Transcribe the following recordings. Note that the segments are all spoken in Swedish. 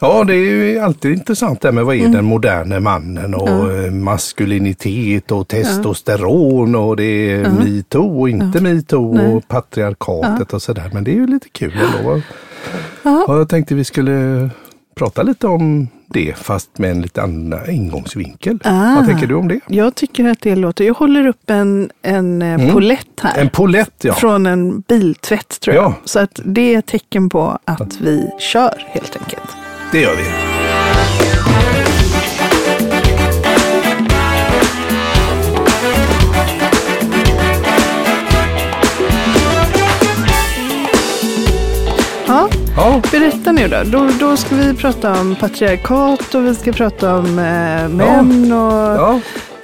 Ja, det är ju alltid intressant det med vad är den moderna mannen och eh, maskulinitet och testosteron och det är metoo och inte metoo Nej. och patriarkatet och sådär. Men det är ju lite kul ändå. Ja. Och jag tänkte vi skulle prata lite om det fast med en lite annan ingångsvinkel. Ah. Vad tänker du om det? Jag tycker att det låter... Jag håller upp en, en mm. polett här. En polett ja. Från en biltvätt tror jag. Ja. Så att det är ett tecken på att vi kör helt enkelt. Det gör vi. Ja, Ja, berätta nu då. då. Då ska vi prata om patriarkat och vi ska prata om eh, män och, ja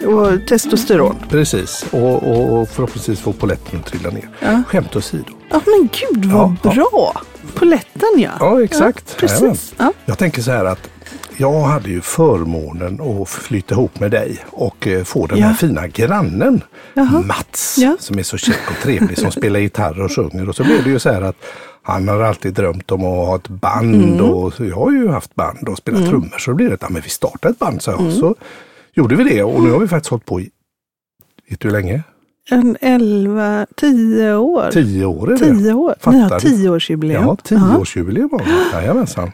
och testosteron. precis. Och, och, och förhoppningsvis få poletten att trilla ner. Ja. Skämt åsido. Ja men gud vad Ja, ja. Poletten ja. Ja, exakt. Ja, precis. Ja. Jag tänker så här att jag hade ju förmånen att flytta ihop med dig och eh, få den Ja. här fina grannen Jaha. Mats som är så käck och trevlig som spelar gitarr och sjunger. Och så blev det ju så här att han har alltid drömt om att ha ett band Mm. och jag har ju haft band och spelat trummor. Så då blev det att ja, men vi startar ett band, så, Mm. så gjorde vi det och nu har vi faktiskt hållit på i, vet du hur länge? En 11, 10 år. Tio år är det. Tio år. Fattar Ni har tioårsjubileum. Ja, tioårsjubileum var det. Jajamensan.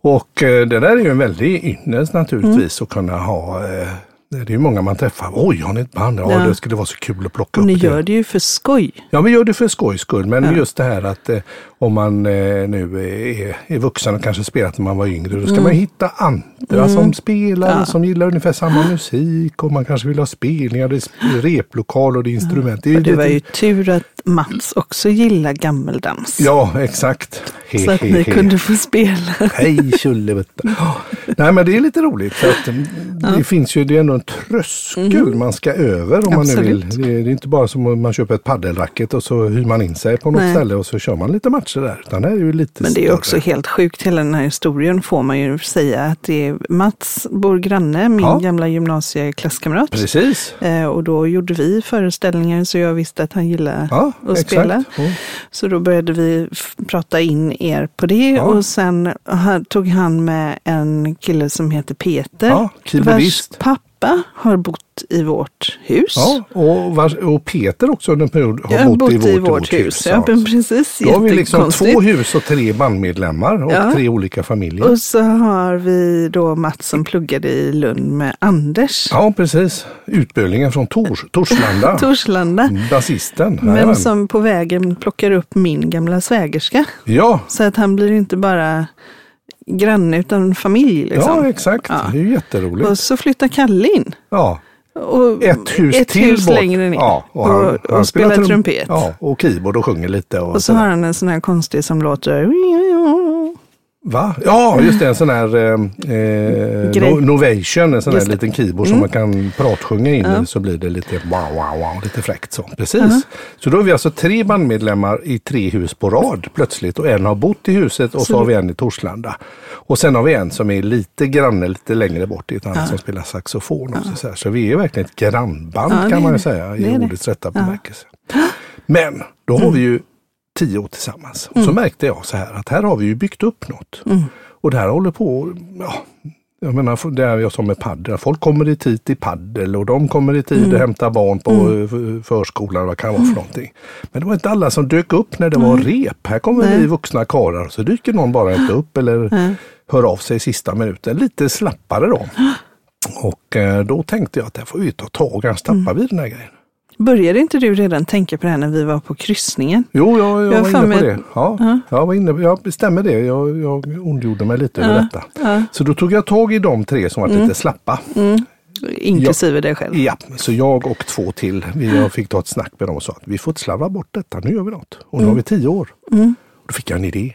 Och eh, det där är ju en väldig ynnest naturligtvis att kunna ha eh, det är ju många man träffar. Oj, har ni ett band? Ja, Ja. det skulle vara så kul att plocka Och ni upp det. gör det ju för skoj. Ja, vi gör det för skojs skull. Men Ja. just det här att eh, om man eh, nu är, är vuxen och kanske spelat när man var yngre, då ska man hitta andra som spelar, Mm. Ja. som gillar ungefär samma musik och man kanske vill ha spelningar, det är replokal och det är instrument. Det är det var lite- ju tur att Mats också gillar gammeldans. Ja, exakt. He, så att he, ni he. kunde få spela. Hej tjolle vet du. Nej men det är lite roligt. För att mm, det finns ju, det är ändå en tröskel man ska över om man nu vill. Absolut. Det är, det är inte bara som om man köper ett paddelracket och så hyr man in sig på något Nej. ställe och så kör man lite matcher där. Utan det är ju lite Men det är större. också helt sjukt, hela den här historien får man ju säga att det är Mats bor granne, min Ja. gamla gymnasieklasskamrat. Precis. Eh, och då gjorde vi föreställningar så jag visste att han gillade Ja, att exakt. spela. Mm. Så då började vi prata in er på det Ja. och sen tog han med en kille som heter Peter. Ja, keyboardist. Vars pappa har bott i vårt hus. Ja, och, vars, och Peter också under en period har har bott, i vårt, hus. Ja, men precis. Då har vi liksom två hus och tre bandmedlemmar och Ja. tre olika familjer. Och så har vi då Mats som pluggade i Lund med Anders. Ja, precis. Utbölingen från Tors, Torslanda. Torslanda. Basisten. Men Jajamän. som på vägen plockar upp min gamla svägerska. Ja, Så att han blir inte bara granne utan familj. Liksom. ja, exakt. Ja. Det är ju jätteroligt. Och så flyttar Kalle in. Ja, Och ett hus ett till hus bort. längre ner. Ja, och han- och, han spelar trum- trumpet. Ja, och keyboard och sjunger lite. Och, Och så sådär. har han en sån här konstig som låter... Va? Ja, just det. En sån här eh, eh, no- Novation, en sån här. Mm. liten keyboard som man kan pratsjunga in i så blir det lite wow, wow, wow, lite fräckt så. Precis. Uh-huh. Så då har vi alltså tre bandmedlemmar i tre hus på rad plötsligt och en har bott i huset och så, Så har vi en i Torslanda. Och sen har vi en som är lite granne, lite längre bort i ett annat som spelar saxofon. också, så, här. så vi är verkligen ett grannband Ja, kan man ju säga i ordets rätta Ja. bemärkelse. Men då har vi ju tio år tillsammans. Och så märkte jag så här att här har vi ju byggt upp något. Och det här håller på, ja, jag menar det är jag som med paddel. Folk kommer i tid till paddel och de kommer i tid och hämtar barn på mm. förskolan vad kan vara för någonting. Men det var inte alla som dök upp när det var rep. Här kommer Nej. vi vuxna karlar och så dyker någon bara inte upp eller hör av sig i sista minuten. Lite slappare då. Och eh, då tänkte jag att det får vi ta tag i, annars tappar vi den här grejen. Började inte du redan tänka på det här när vi var på kryssningen? Jo, jag, jag, Jag var inne på det. Ja, jag var inne, ja, det stämmer det. Jag, jag ondgjorde mig lite över detta. ja. Så då tog jag tag i de tre som var lite slappa. Inklusive dig själv. Ja, så jag och två till, jag fick ta ett snack med dem och sa att vi får inte slarva bort detta, nu gör vi något. Och nu har vi tio år. Då fick jag en idé.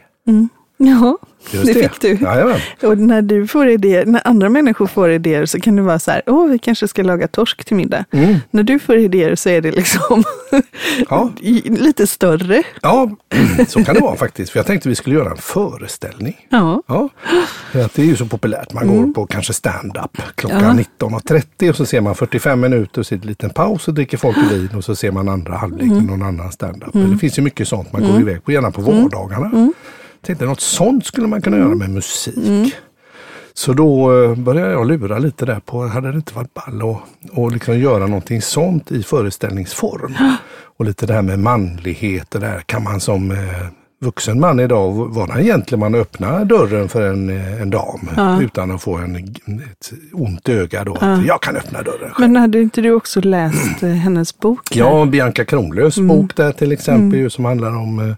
Ja, Just det fick du. Jajamän. Och när du får idéer, när andra människor får idéer så kan det vara så här, åh vi kanske ska laga torsk till middag. Mm. När du får idéer så är det liksom Ja. lite större. Ja, så kan det vara faktiskt. För jag tänkte vi skulle göra en föreställning. Ja. Ja, det är ju så populärt. Man går på kanske stand-up klockan Ja. 19.30 och så ser man 45 minuter och så är det en liten paus och dricker folk vin och så ser man andra halvlek med någon annan stand-up. Det finns ju mycket sånt man går iväg på, gärna på vardagarna. Tänkte något sånt skulle man kunna göra med musik. Så då eh, började jag lura lite där på, hade det inte varit ball att och liksom göra någonting sånt i föreställningsform? Och lite det här med manlighet, det där kan man som eh, vuxen man idag vara en gentleman och öppna dörren för en, eh, en dam Ja. utan att få en, ett ont öga då. Att jag kan öppna dörren själv. Men hade inte du också läst hennes bok? här? Ja, Bianca Kronlöfs Mm. bok där till exempel ju, som handlar om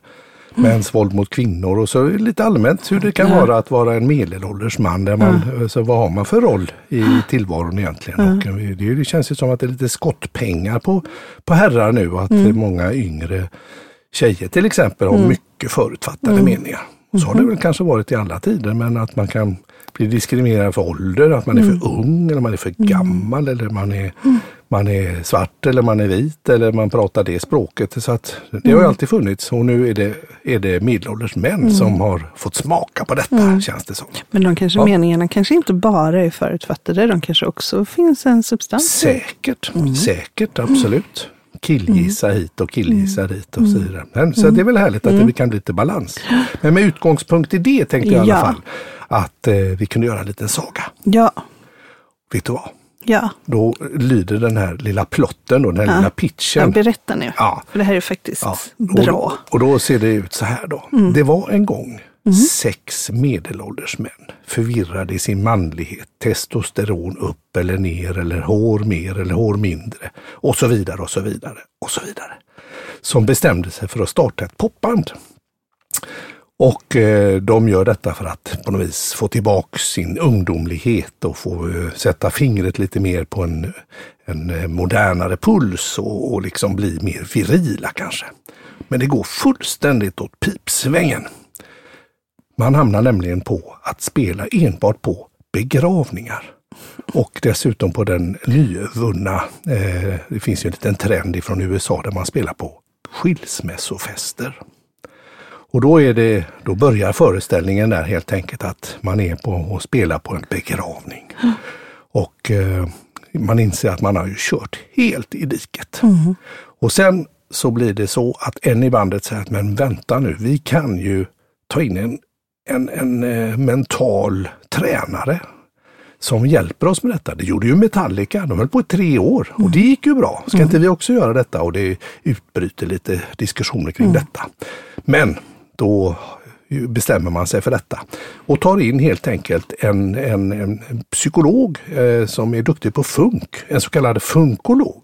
mäns våld mot kvinnor och så lite allmänt hur det kan Ja. vara att vara en medelålders man. Där man, eh, så vad har man för roll i tillvaron egentligen? Och, eh, det, det känns ju som att det är lite skottpengar på, på herrar nu och att Mm. många yngre tjejer till exempel har mycket förutfattade Mm. meningar. Så har det väl kanske varit i alla tider men att man kan bli diskriminerad för ålder, att man är Mm. för ung eller man är för gammal eller man är, man är svart eller man är vit eller man pratar det språket. Så att det Mm. har ju alltid funnits och nu är det, är det medelålders män som har fått smaka på detta Mm. känns det som. Men de kanske, Ja. meningarna kanske inte bara är förutfattade, de kanske också finns en substans. Säkert, Mm. säkert, absolut. Killgissa hit och killgissa Mm. dit och så vidare. Men, så det är väl härligt att det kan bli lite balans. Men med utgångspunkt i det tänkte jag i alla Ja. fall att eh, vi kunde göra en liten saga. Ja, Vet du vad? ja. Då lyder den här lilla plotten, då, den här lilla ja pitchen. berätta nu. Ja. För det här är faktiskt Ja, bra. Och, och då ser det ut så här då. Det var en gång Mm. sex medelålders män förvirrade i sin manlighet. Testosteron upp eller ner eller hår mer eller hår mindre. Och så vidare och så vidare och så vidare. Som bestämde sig för att starta ett popband. Och eh, de gör detta för att på något vis få tillbaka sin ungdomlighet och få eh, sätta fingret lite mer på en, en eh, modernare puls och, och liksom bli mer virila kanske. Men det går fullständigt åt pipsvängen. Man hamnar nämligen på att spela enbart på begravningar. Och dessutom på den nyvunna, eh, det finns ju en liten trend ifrån USA där man spelar på skilsmässofester. Och då, är det, då börjar föreställningen där helt enkelt att man är på och spelar på en begravning. Och eh, man inser att man har ju kört helt i diket. Och sen så blir det så att en i bandet säger att men vänta nu, vi kan ju ta in en, en, en eh, mental tränare som hjälper oss med detta. Det gjorde ju Metallica, de höll på i tre år och det gick ju bra. Ska inte vi också göra detta? Och det utbryter lite diskussioner kring detta. Men då bestämmer man sig för detta och tar in helt enkelt en, en, en psykolog eh, som är duktig på funk, en så kallad funkolog.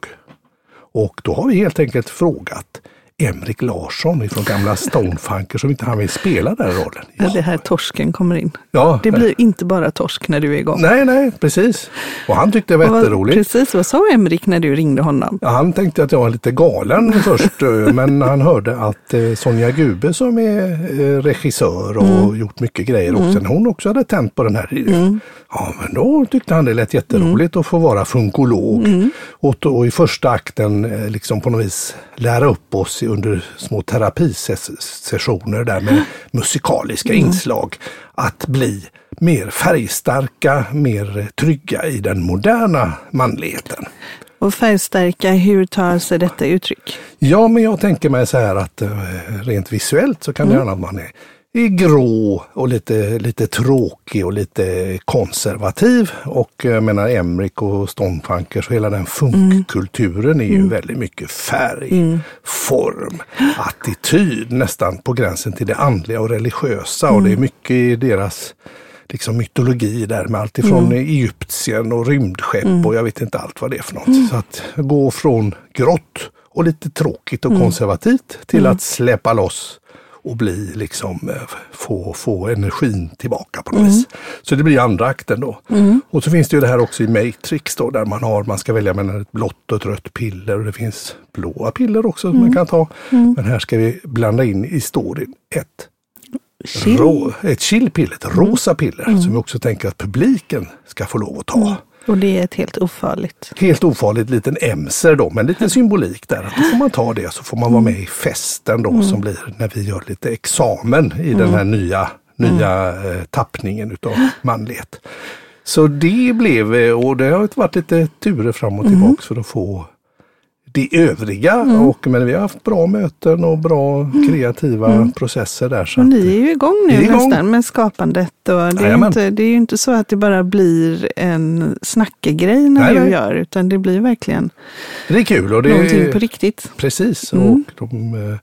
Och då har vi helt enkelt frågat Emrik Larsson från gamla Stonefunker som inte han vill spela den rollen. Ja. Det här torsken kommer in. Ja, Det blir inte bara torsk när du är igång. Nej, nej, precis. Och han tyckte det var jätteroligt. Precis, vad sa Emrik när du ringde honom? Ja, han tänkte att jag var lite galen först, eh, men han hörde att eh, Sonja Gube som är eh, regissör och gjort mycket grejer också, när hon också hade tänt på den här idén. Ja, men då tyckte han det lät jätteroligt att få vara funkolog. Och, då, och i första akten eh, liksom på något vis lära upp oss under små terapisessioner där med musikaliska inslag att bli mer färgstarka, mer trygga i den moderna manligheten. Och färgstarka, hur tar sig detta uttryck? Ja, men jag tänker mig så här att eh, rent visuellt så kan det gärna att man är grå och lite, lite tråkig och lite konservativ. Och jag menar Emrik och Stonefunkers och hela den funkkulturen är ju väldigt mycket färg, form, attityd nästan på gränsen till det andliga och religiösa. Och det är mycket i deras liksom mytologi där med allt ifrån Egyptien och rymdskepp och jag vet inte allt vad det är för något. Så att gå från grått och lite tråkigt och konservativt till att släppa loss och bli liksom eh, få, få energin tillbaka på något vis. Så det blir andra akten då. Och så finns det ju det här också i Matrix då där man har, man ska välja mellan ett blått och ett rött piller och det finns blåa piller också som man kan ta. Men här ska vi blanda in i storyn ett Chill. Rå, ett chillpiller, ett rosa piller som vi också tänker att publiken ska få lov att ta. Och det är ett helt ofarligt. Helt ofarligt liten emser då, men lite symbolik där. Då får man ta det så får man vara med i festen då som blir när vi gör lite examen i den här nya, nya eh, tappningen utav manlighet. Så det blev, eh, och det har varit lite turer fram och tillbaks för att få det övriga. Mm. Och, men vi har haft bra möten och bra kreativa processer där. Så ni är ju igång nu är igång. nästan med skapandet. Och det, är inte, det är ju inte så att det bara blir en snackegrej när du nej. gör, utan det blir verkligen det är kul. Och det, någonting på riktigt. Precis. Mm. Och, de, eh,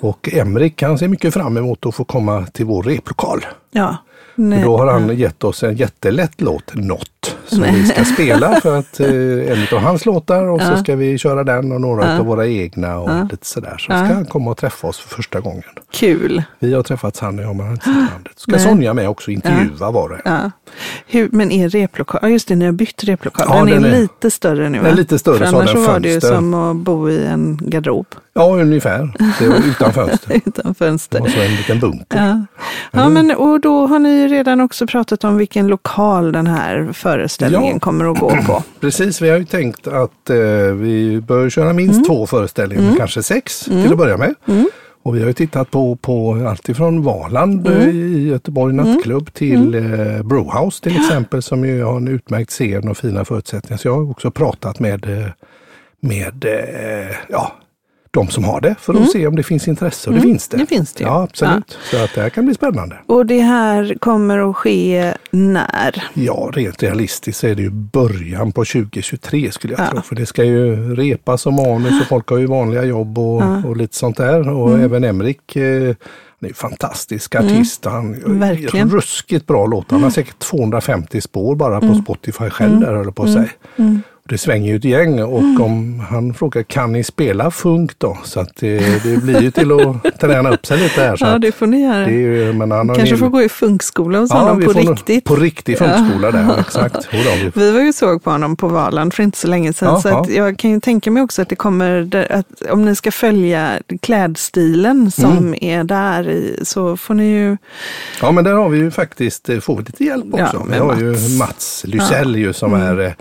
och Emrik han ser mycket fram emot att få komma till vår replokal. Ja. Nej, då har han gett oss en jättelätt låt, Något, som Nej. vi ska spela för att eh, en av hans låtar och så Ja. ska vi köra den och några Ja. av våra egna och Ja. lite sådär. Så ska han komma och träffa oss för första gången. Kul. Vi har träffats han och jag, men han inte sett landet. Ska Nej. Sonja med också intervjua var det. Ja. Hur, men är replokal, ja just det, ni har bytt replokal. Den, den är, är- lite större nu va? Den är lite större, För så annars så var det ju som att bo i en garderob Ja, ungefär. Det var utan fönster. utan fönster. Och så en liten bunker. Ja, ja men och då har ni redan också pratat om vilken lokal den här föreställningen Ja. kommer att gå på. Precis, vi har ju tänkt att eh, vi bör köra minst Mm. två föreställningar, kanske sex till att börja med. Och vi har ju tittat på, på allt ifrån Valand Mm. eh, i Göteborg nattklubb till eh, Brewhouse till exempel som ju har en utmärkt scen och fina förutsättningar. Så jag har också pratat med, eh, med eh, ja, de som har det för att se om det finns intresse och det finns det. Mm. det finns det. Ja, absolut. Så att det här kan bli spännande. Och det här kommer att ske när? Ja, rent realistiskt är det ju början på 2023 skulle jag Ja. tro. För det ska ju repas och manus och folk har ju vanliga jobb och, Ja. och lite sånt där. Och Mm. även Emrik, eh, han är ju fantastisk artist. Han gör Verkligen. ruskigt bra låtar. Han har säkert 250 spår bara på Spotify själv där höll på att säga. Det svänger ju ett gäng och om han frågar kan ni spela funk då? Så att det, det blir ju till att träna upp sig lite här. Så Ja, det får ni göra. det är ju, men han Kanske en får gå i funkskola hos honom vi på riktigt. På riktig funkskola där, exakt. Jodå, vi var ju såg på honom på Valand för inte så länge sedan. Ja, så att jag kan ju tänka mig också att det kommer, där- att om ni ska följa klädstilen som Mm. är där i, så får ni ju, Ja men där har vi ju faktiskt, eh, får vi lite hjälp Ja, också. vi har ju Mats. Mm. Mats Lysell ju som är eh,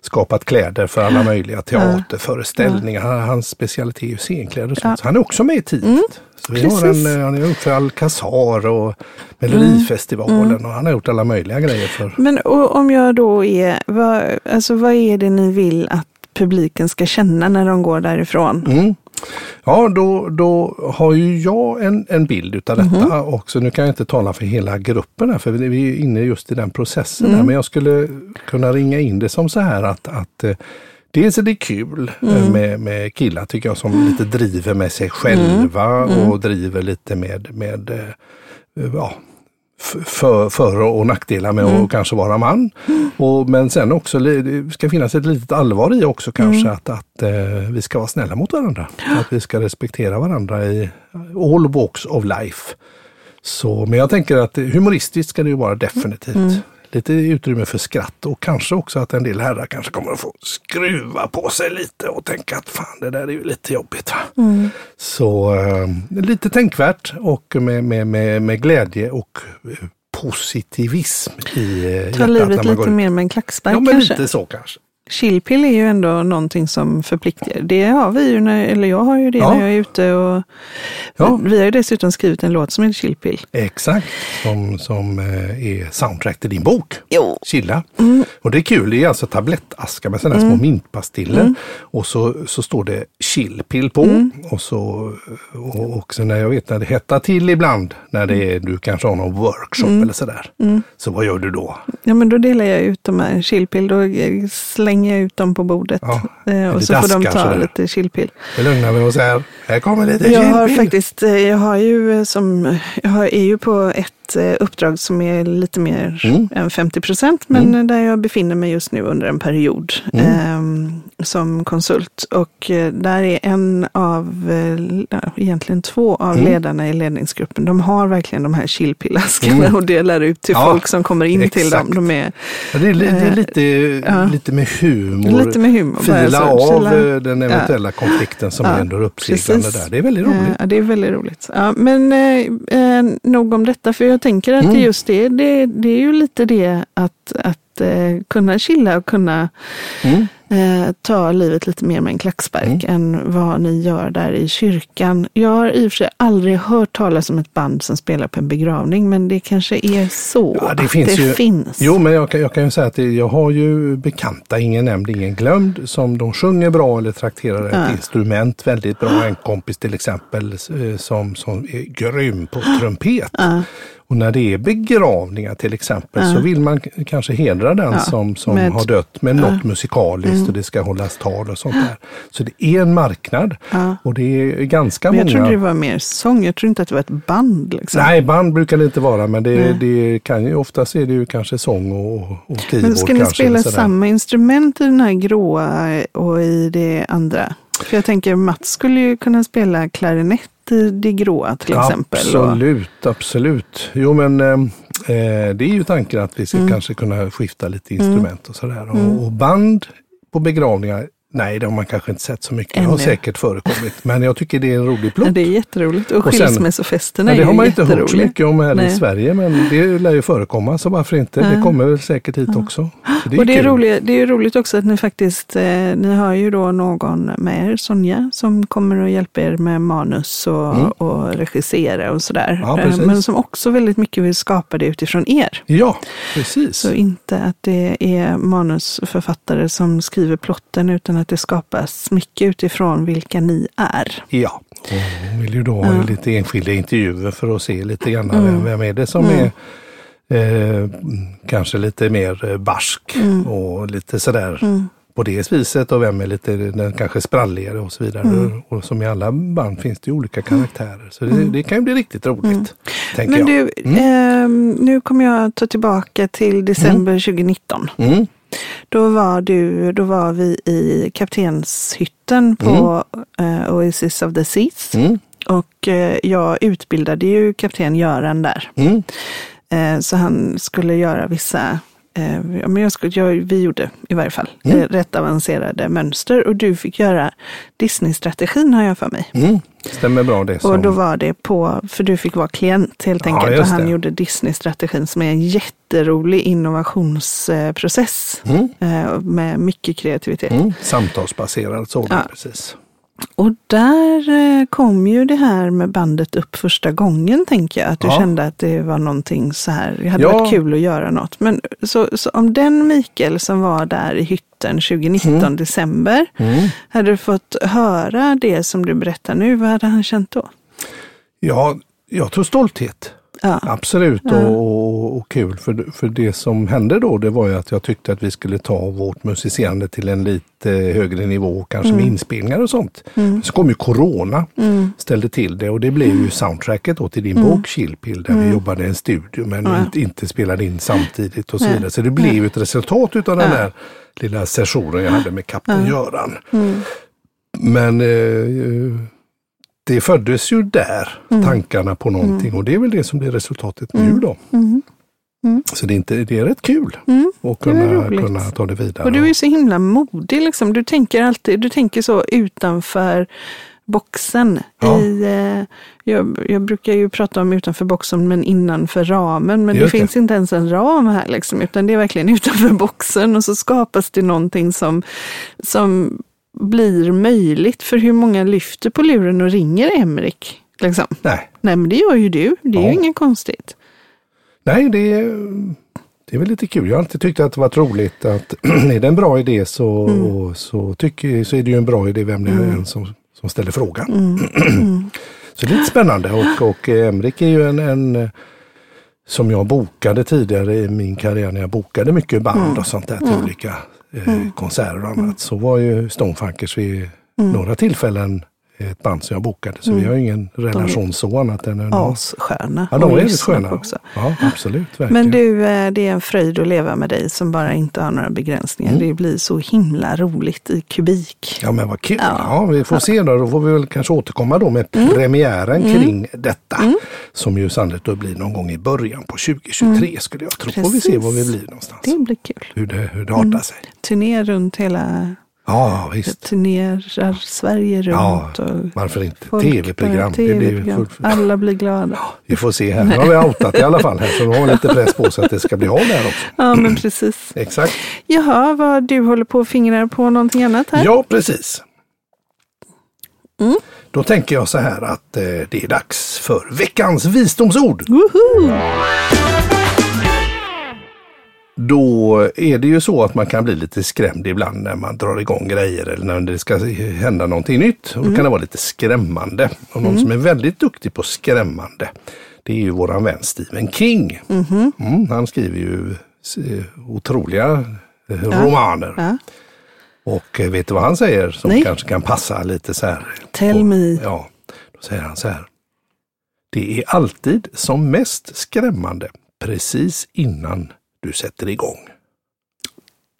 skapat kläder för alla möjliga teaterföreställningar. Han- Hans specialitet är ju scenkläder och sånt. Ja. Mm. Så han är också med i teamet. Så vi har en, eh, han är för Alcazar och Melodifestivalen Mm. och han har gjort alla möjliga grejer för men om jag då är, vad, alltså vad är det ni vill att publiken ska känna när de går därifrån? Mm. Ja, då, då har ju jag en, en bild utav detta Mhm. också. Nu kan jag inte tala för hela gruppen här, för vi är inne just i den processen. Mm. Där. Men jag skulle kunna ringa in det som så här att, att eh, Dels är det kul eh, Mm. med, med killar tycker jag som lite driver med sig själva Mm. och driver lite med, med eh, ja, för, för och nackdelar med Mm. att kanske vara man. Och, men sen också, det ska finnas ett litet allvar i också kanske Mm. att, att eh, vi ska vara snälla mot varandra. Att vi ska respektera varandra i all walks of life. Så, men jag tänker att humoristiskt ska det ju vara definitivt. Lite utrymme för skratt och kanske också att en del herrar kanske kommer att få skruva på sig lite och tänka att fan det där är ju lite jobbigt. Mm. Så eh, lite tänkvärt och med, med, med, med glädje och eh, positivism i eh, Ta hjärtat livet när man lite mer med en klackspark Ja men kanske? lite så kanske. Chillpill är ju ändå någonting som förpliktigar. Det har vi ju, när, eller jag har ju det Ja. när jag är ute och Ja. vi har ju dessutom skrivit en låt som heter Chillpill. Exakt, som, som eh, är soundtrack till din bok. Jo. Chilla. Mm. Och det är kul, det är alltså tablettaskar med sådana små mintpastiller. Och så, så står det chillpill på. Mm. Och så och också när jag vet när det hettar till ibland, när det är, du kanske har någon workshop Mm. eller sådär. Så vad gör du då? Ja men då delar jag ut de här chillpill, då eh, slänger jag ut dem på bordet. Ja, Eh, och så får de ta sådär. lite chillpill. Det lugnar vi oss här. Här kommer lite Jag har chillpill. faktiskt, eh, jag har ju eh, som, jag har, är ju på ett eh, uppdrag som är lite mer Mm. än 50 procent, men eh, där jag befinner mig just nu under en period Mm. ehm, som konsult. Och eh, där är en av, eh, egentligen två av Mm. ledarna i ledningsgruppen, de har verkligen de här chillpillaskarna Mm. och delar ut till Ja, folk som kommer in till dem. exakt. De är Ja, det, är, det är lite, ja. lite med humor. lite med humor. Fila av eh, den eventuella konflikten som Ja, ändå är uppseglande där. Det är väldigt roligt. Det är väldigt roligt. Ja, men eh, eh, nog om detta, för jag tänker att Mm. det just det, det, det är ju lite det att, att eh, kunna chilla och kunna Mm. eh, ta livet lite mer med en klackspark än vad ni gör där i kyrkan. Jag har i och för sig aldrig hört talas om ett band som spelar på en begravning, men det kanske är så Ja, det finns det ju- finns. Jo, men jag kan, jag kan ju säga att det, jag har ju bekanta, ingen nämnd, ingen glömd, som de sjunger bra eller trakterar ett Ja. instrument väldigt bra. En kompis till exempel eh, som, som är grym på trumpet. Ja. Och när det är begravningar till exempel så vill man kanske hedra den Ja, som, som med- har dött med något musikaliskt och det ska hållas tal och sånt där. Så det är en marknad Ja. och det är ganska Men jag många. trodde det var mer sång, jag trodde inte att det var ett band. Liksom. Nej, band brukar det inte vara, men det, det kan ju oftast är det ju kanske sång och, och keyboard. Men ska ni spela samma instrument i den här gråa och i det andra? För jag tänker Mats skulle ju kunna spela klarinett det gråa till exempel. Och, Absolut, absolut. Jo men eh, eh, det är ju tanken att vi ska Mm. kanske kunna skifta lite instrument och sådär. Och, och band på begravningar, nej det har man kanske inte sett så mycket. Det har Ännu. säkert förekommit. Men jag tycker det är en rolig Ja, plott. det är jätteroligt. Och, Och skilsmässofesterna Men det är har ju man inte hört så mycket om här i Nej. Sverige, men det lär ju förekomma, så varför inte? Det kommer väl säkert hit också. Så det är och det är, roligt, det är ju roligt också att ni faktiskt, eh, ni har ju då någon med er, Sonja, som kommer och hjälper er med manus och, Mm. och regissera och sådär. Ja, Eh. Men som också väldigt mycket vill skapa det utifrån er. Ja, precis. Så inte att det är manusförfattare som skriver plotten utan att det skapas mycket utifrån vilka ni är. Ja, hon vill ju då ha lite enskilda intervjuer för att se lite grann Mm. vem, vem är det som är eh, kanske lite mer eh, barsk Mm. och lite sådär på det viset och vem är lite den kanske spralligare och så vidare. Mm. Och som i alla band finns det ju olika karaktärer. Så det, det kan ju bli riktigt roligt. Mm. Men du, ehm, nu kommer jag ta tillbaka till december 2019. Mm. Då var, du, då var vi i kaptenshytten på eh, Oasis of the Seas. Mm. Och eh, jag utbildade ju kapten Göran där. Mm. Eh, så han skulle göra vissa, men jag skulle, jag, vi gjorde i varje fall Mm. eh, rätt avancerade mönster. Och du fick göra Disney-strategin har jag för mig. Mm. Stämmer bra det. Som, Och då var det på, för du fick vara klient helt Ja, enkelt. och just han det. gjorde Disney-strategin som är en jätterolig innovationsprocess. Mm. eh, Med mycket kreativitet. Mm. Samtalsbaserad sådan, Ja. precis. Och där eh, kom ju det här med bandet upp första gången, tänker jag. Att du Ja. kände att det var någonting så här, det hade Ja. varit kul att göra något. Men så, så om den Mikael som var där i hytten 2019, december, Mm. hade du fått höra det som du berättar nu, vad hade han känt då? Ja, jag tror stolthet. Ja. Absolut och, och, kul. För, för det som hände då det var ju att jag tyckte att vi skulle ta vårt musicerande till en lite högre nivå, kanske med inspelningar och sånt. Så kom ju Corona, ställde till det och det blev ju soundtracket då till din bok Chillpill där vi jobbade i en studio men inte, inte spelade in samtidigt och så vidare. Så det blev ett resultat utav den där lilla sessionen jag hade med Kapten Göran. Men eh, det föddes ju där, Mm. tankarna på någonting och det är väl det som blir resultatet nu då. Så det är, inte, det är rätt kul att Mm. är kunna, kunna ta det vidare. Och du är så himla modig liksom. Du tänker alltid, du tänker så utanför boxen. Ja. I, eh, jag, jag brukar ju prata om utanför boxen men innanför ramen. Men det det. finns inte ens en ram här liksom, utan det är verkligen utanför boxen. Och så skapas det någonting som, som blir möjligt. För hur många lyfter på luren och ringer Emrik? Liksom. Nej, Nej men det gör ju du, det är Ja. ju inget konstigt. Nej det, är, det är väl lite kul. Jag har alltid tyckt att det varit roligt att är det en bra idé så, Mm. så, tycker, så är det ju en bra idé vem det är än som, som ställer frågan. Mm. så det är lite spännande och, och eh, Emrik är ju en, en som jag bokade tidigare i min karriär när jag bokade mycket band Mm. och sånt där till olika eh, konserter och annat. Så var ju Stonefunkers vid Mm. några tillfällen ett band som jag bokade. Så vi har ju ingen relation så annat än en... Assköna. Ja, de är lyssna sköna. Också. Ja, absolut. Verkligen. Men du, eh, det är en fröjd att leva med dig som bara inte har några begränsningar. Mm. Det blir så himla roligt i kubik. Ja men vad kul. Ja. Ja. vi får se då. Då får vi väl kanske återkomma då med Mm. premiären kring detta. Som ju sannolikt då blir någon gång i början på 2023 skulle jag tro. Får vi se Mm. Precis. var vi blir någonstans. Det blir kul. Hur det, hur det artar sig. Turné runt hela Ja, visst. turnerar Sverige Ja, runt. och varför inte? Tv-program. fullt- Alla blir glada. Vi får se här. Nu har vi outat i alla fall här så vi har lite press på så att det ska bli av där också. Ja, men precis. Exakt. Jaha, vad du håller på och fingrar på någonting annat här? Ja, precis. Mm. Då tänker jag så här att eh, det är dags för veckans visdomsord. Woho! Då är det ju så att man kan bli lite skrämd ibland när man drar igång grejer eller när det ska hända någonting nytt. Och då kan det vara lite skrämmande. Och någon som är väldigt duktig på skrämmande, det är ju våran vän Stephen King. Mm, han skriver ju eh, otroliga eh, romaner. Ja. Och eh, vet du vad han säger som Nej. kanske kan passa lite så här? Tell på- me. Ja, då säger han så här. Det är alltid som mest skrämmande precis innan du sätter igång.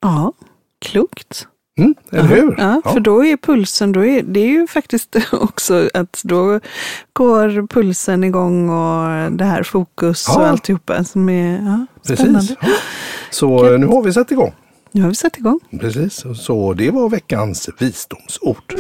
Ja, klokt. Mm, eller hur? Ja, för då är pulsen, då är, det är ju faktiskt också att då går pulsen igång och det här fokus och Ja. alltihopa som är ja, spännande. Precis. Ja. Så eh, nu har vi satt igång. Nu har vi satt igång. Precis, så det var veckans visdomsord.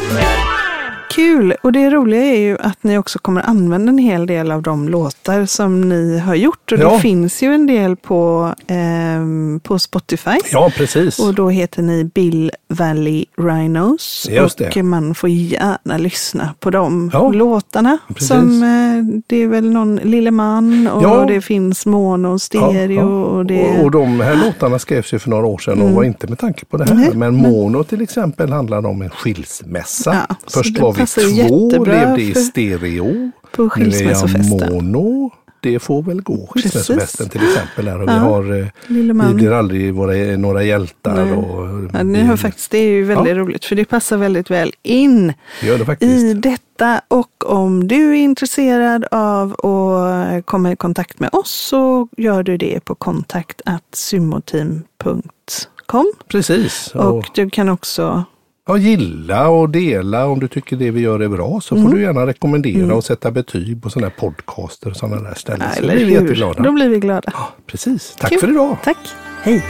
Kul! Och det roliga är ju att ni också kommer använda en hel del av de låtar som ni har gjort. Och Ja. det finns ju en del på, ehm, på Spotify. Ja, precis. Och då heter ni Bill Valley Rhinos. Just och det. man får gärna lyssna på de Ja, låtarna. precis. Som, eh, det är väl någon Lille Man och Ja. det finns mono, stereo och det... och, och de här låtarna skrevs ju för några år sedan och var inte med tanke på det här. Nej, men Mono till exempel handlade om en skilsmässa. Först var passar två, jättebra levde i stereo. på Nu är jag skilsmässofesten. mono. Det får väl gå skilsmässofesten till exempel. Här. Och vi Ja. har eh, Vi Man. blir aldrig våra, några hjältar. Nej. Och, Ja, ni har faktiskt, det är ju väldigt roligt för det passar väldigt väl in Det det i detta. Och om du är intresserad av att komma i kontakt med oss så gör du det på kontakt.sumoteam.com. Precis. Och, Och du kan också ja, gilla och dela om du tycker det vi gör är bra. Så Mm. får du gärna rekommendera och sätta betyg på sådana här podcaster och sådana där ställen. så eller blir vi jätteglada. Då blir vi glada. Ja, precis. Tack Kul. för idag. Tack. Hej.